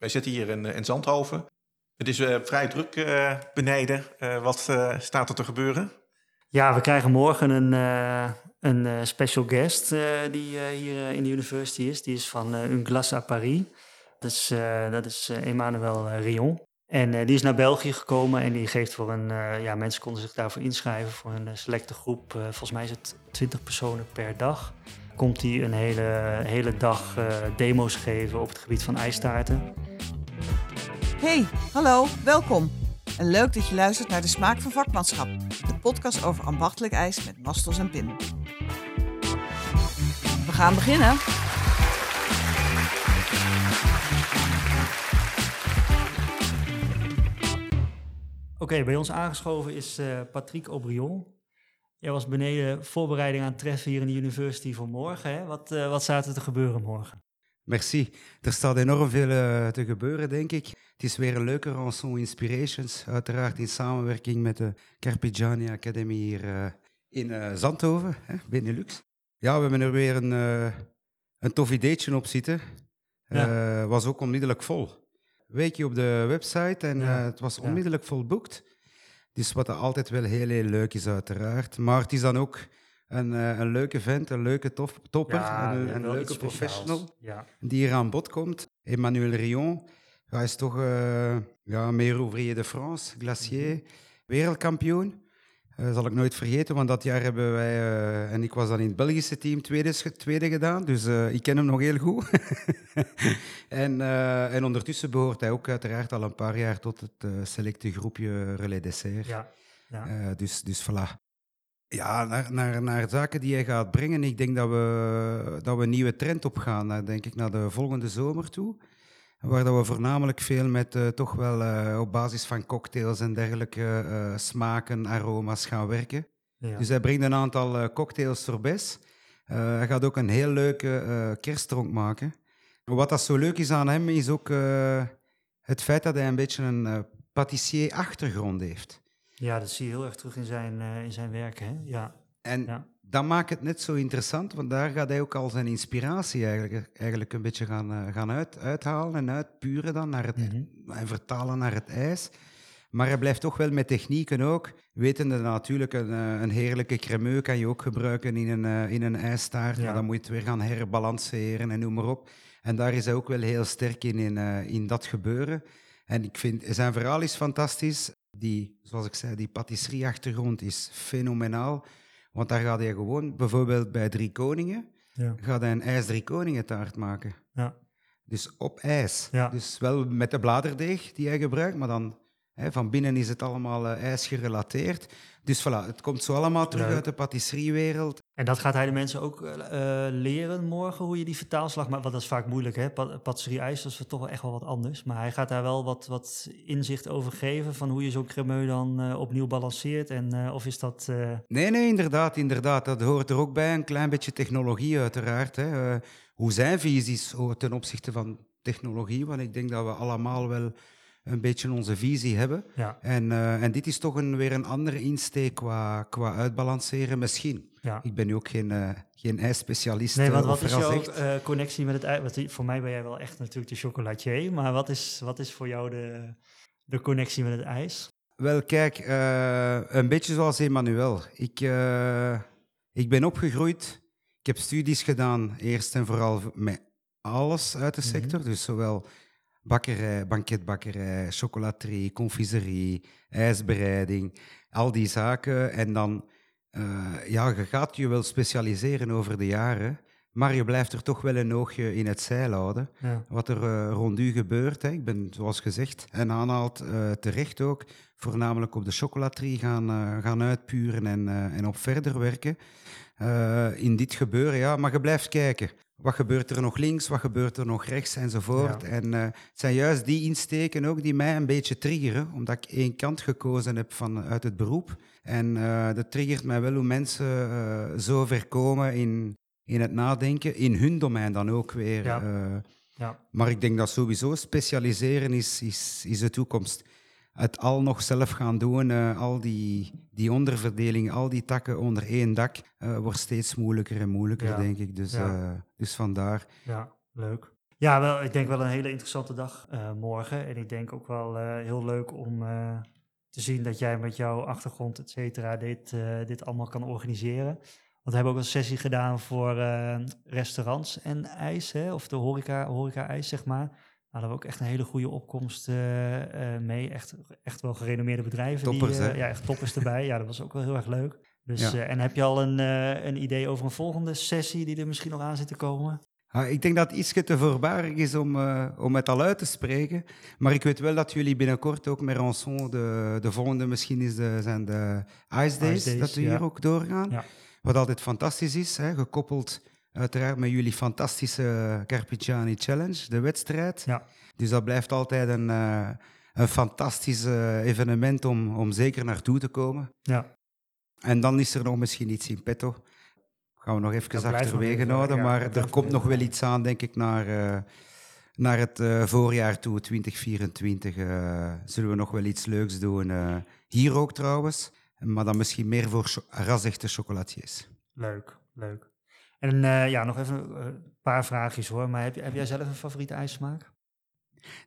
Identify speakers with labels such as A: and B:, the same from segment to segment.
A: Wij zitten hier in, in Zandhoven. Het is vrij druk beneden. wat staat er te gebeuren?
B: Ja, we krijgen morgen een, een special guest die hier in de university is. Die is van Un Glace à Paris. Dat is, dat is Emmanuel Rion. En die is naar België gekomen en die geeft voor een, ja, mensen konden zich daarvoor inschrijven voor een selecte groep. volgens mij is het 20 personen per dag. Komt hij een hele, hele dag demo's geven op het gebied van ijstaarten.
C: Hey, hallo, welkom. En leuk dat je luistert naar De Smaak van Vakmanschap, de podcast over ambachtelijk ijs met mastels en pinnen. We gaan beginnen.
B: Oké, bij ons aangeschoven is uh, Patrick Aubrion. Jij was beneden voorbereiding aan het treffen hier in de University voor morgen. Hè? Wat, uh, wat staat er te gebeuren morgen?
D: Merci. Er staat enorm veel uh, te gebeuren, denk ik. Het is weer een leuke rançon Inspirations, uiteraard in samenwerking met de Carpigiani Academy hier in Zandhoven, hè, Benelux. Ja, we hebben er weer een, een tof ideetje op zitten. Ja. was ook onmiddellijk vol weekje op de website en het was onmiddellijk volboekt. Dus wat altijd wel heel, heel leuk is, uiteraard. Maar het is dan ook een, uh, een leuke vent, een leuke top, topper, ja, een, een leuke professional die hier aan bod komt. Emmanuel Rion, hij is toch uh, ja, meer ouvrier de France, glacier, mm -hmm. wereldkampioen. Uh, zal ik nooit vergeten, want dat jaar hebben wij, uh, en ik was dan in het Belgische team tweede, tweede gedaan, dus uh, ik ken hem nog heel goed. en, en ondertussen behoort hij ook uiteraard al een paar jaar tot het selecte groepje Relais Dessert. Ja, ja. dus, dus voilà. Ja, naar, naar, naar zaken die hij gaat brengen. Ik denk dat we, dat we een nieuwe trend op gaan, naar, denk ik, naar de volgende zomer toe. Waar dat we voornamelijk veel met uh, toch wel uh, op basis van cocktails en dergelijke uh, smaken, aroma's gaan werken. Ja. Dus hij brengt een aantal cocktails sorbets. hij gaat ook een heel leuke kerstdronk maken. Wat dat zo leuk is aan hem, is ook het feit dat hij een beetje een patissier-achtergrond heeft.
B: Ja, dat zie je heel erg terug in zijn, in zijn werk. Hè? Ja.
D: En ja dat maakt het net zo interessant, want daar gaat hij ook al zijn inspiratie eigenlijk, eigenlijk een beetje gaan, uh, gaan uit, uithalen en uitpuren dan naar het, mm -hmm. en vertalen naar het ijs. Maar hij blijft toch wel met technieken ook. Wetende natuurlijk, een, eh, een heerlijke cremeux kan je ook gebruiken in een, in een ijstaart. Ja. Maar dan moet je het weer gaan herbalanceren en noem maar op. En daar is hij ook wel heel sterk in, in, in dat gebeuren. En ik vind, zijn verhaal is fantastisch. Die, zoals ik zei, die patisserie-achtergrond is fenomenaal. Want daar gaat hij gewoon, bijvoorbeeld bij Drie Koningen, ja. gaat hij een ijs Drie Koningen taart maken. Ja. Dus op ijs. Ja. Dus wel met de bladerdeeg die hij gebruikt, maar dan van binnen is het allemaal uh, ijs gerelateerd. Dus voilà, het komt zo allemaal terug uit de patisseriewereld.
B: En dat gaat hij de mensen ook uh, leren morgen, hoe je die vertaalslag maakt? Want dat is vaak moeilijk, hè? patisserie ijs, dat is toch wel echt wel wat anders. Maar hij gaat daar wel wat, wat inzicht over geven van hoe je zo'n cremeux dan uh, opnieuw balanceert. En of is dat...
D: Nee, nee, inderdaad, inderdaad. Dat hoort er ook bij. Een klein beetje technologie uiteraard. Hè. hoe zijn visies ten opzichte van technologie? Want ik denk dat we allemaal wel een beetje onze visie hebben. Ja. En, uh, en dit is toch een, weer een andere insteek qua, qua uitbalanceren, misschien. Ja. Ik ben nu ook geen, uh, geen ijsspecialist.
B: Nee, want wat is jouw uh, connectie met het ijs? Want voor mij ben jij wel echt natuurlijk de chocolatier, maar wat is, wat is voor jou de, de connectie met het ijs?
D: Wel, kijk, een beetje zoals Emmanuel. Ik, ik ben opgegroeid, ik heb studies gedaan, eerst en vooral met alles uit de mhm. sector, mm -hmm. dus zowel bakkerij, banketbakkerij, chocolaterie, confiserie, ijsbereiding, al die zaken. En dan, uh, ja, je gaat je wel specialiseren over de jaren, maar je blijft er toch wel een oogje in het zeil houden. Ja. Wat er uh, rond u gebeurt, hè. ik ben, zoals gezegd, en aanhaalt uh, terecht ook, voornamelijk op de chocolaterie gaan, gaan uitpuren en, en op verder werken. in dit gebeuren, ja, maar je blijft kijken wat gebeurt er nog links, wat gebeurt er nog rechts enzovoort. En het zijn juist die insteken ook die mij een beetje triggeren, omdat ik één kant gekozen heb van, uit het beroep. En dat triggert mij wel hoe mensen zo ver komen in, in het nadenken, in hun domein dan ook weer. Ja. ja. Maar ik denk dat sowieso specialiseren is, is, is de toekomst het al nog zelf gaan doen, uh, al die, die onderverdelingen, al die takken onder één dak, uh, wordt steeds moeilijker en moeilijker, denk ik. Dus, ja. uh, dus vandaar.
B: Ja, leuk. Ja, wel, ik denk wel een hele interessante dag morgen. En ik denk ook wel heel leuk om te zien dat jij met jouw achtergrond, et cetera, dit, dit allemaal kan organiseren. Want we hebben ook een sessie gedaan voor restaurants en ijs, hè, of de horeca, horeca ijs, zeg maar. Hebben we ook echt een hele goede opkomst mee. Echt, echt wel gerenommeerde bedrijven.
D: Toppers,
B: die,
D: hè?
B: Ja, echt toppers erbij. Ja, dat was ook wel heel erg leuk. Dus, ja. en heb je al een, een idee over een volgende sessie die er misschien nog aan zit te komen?
D: Ah, ik denk dat het iets te voorbarig is om, uh, om het al uit te spreken. Maar ik weet wel dat jullie binnenkort ook met Rançon, de, de volgende misschien is de, zijn de Ice Days, Ice Days dat we ja. hier ook doorgaan. Ja. Wat altijd fantastisch is, hè, gekoppeld uiteraard met jullie fantastische Carpigiani Challenge, de wedstrijd.
B: Ja.
D: Dus dat blijft altijd een, uh, een fantastisch uh, evenement om, om zeker naartoe te komen.
B: Ja.
D: En dan is er nog misschien iets in petto gaan we nog even achterwege houden. Ja, maar er komt nog wel iets aan, denk ik, naar, uh, naar het voorjaar toe, 2024. Uh, zullen we nog wel iets leuks doen. hier ook trouwens, maar dan misschien meer voor ras-echte chocolatiers.
B: Leuk, leuk. En ja, nog even een paar vraagjes hoor. Maar heb, heb jij zelf een favoriete ijssmaak?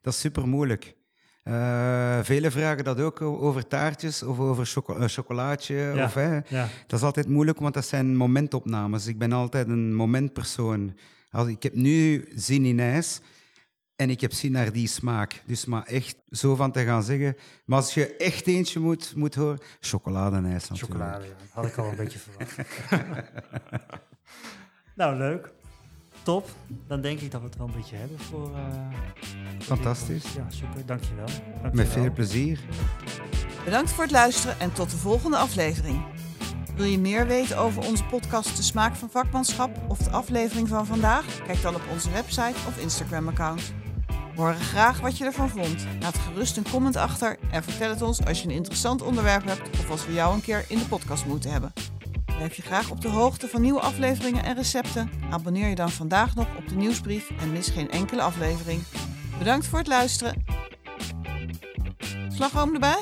D: Dat is super moeilijk. Uh, velen vragen dat ook over taartjes of over choco uh, chocolaatje.
B: Ja,
D: of, hè.
B: Ja.
D: Dat is altijd moeilijk, want dat zijn momentopnames. Ik ben altijd een momentpersoon. Als, ik heb nu zin in ijs en ik heb zin naar die smaak. Dus maar echt zo van te gaan zeggen. Maar als je echt eentje moet, moet horen, chocoladeijs natuurlijk.
B: Chocolade, ja. had ik al een beetje verwacht. nou, leuk. Top. Dan denk ik dat we het wel een beetje hebben voor... Uh,
D: Fantastisch.
B: Ja, super. Dankjewel. Dankjewel.
D: Met veel plezier.
C: Bedankt voor het luisteren en tot de volgende aflevering. Wil je meer weten over onze podcast De Smaak van Vakmanschap of de aflevering van vandaag? Kijk dan op onze website of Instagram-account. We horen graag wat je ervan vond. Laat gerust een comment achter en vertel het ons als je een interessant onderwerp hebt of als we jou een keer in de podcast moeten hebben. Blijf je graag op de hoogte van nieuwe afleveringen en recepten? Abonneer je dan vandaag nog op de nieuwsbrief en mis geen enkele aflevering. Bedankt voor het luisteren. Slagroom erbij?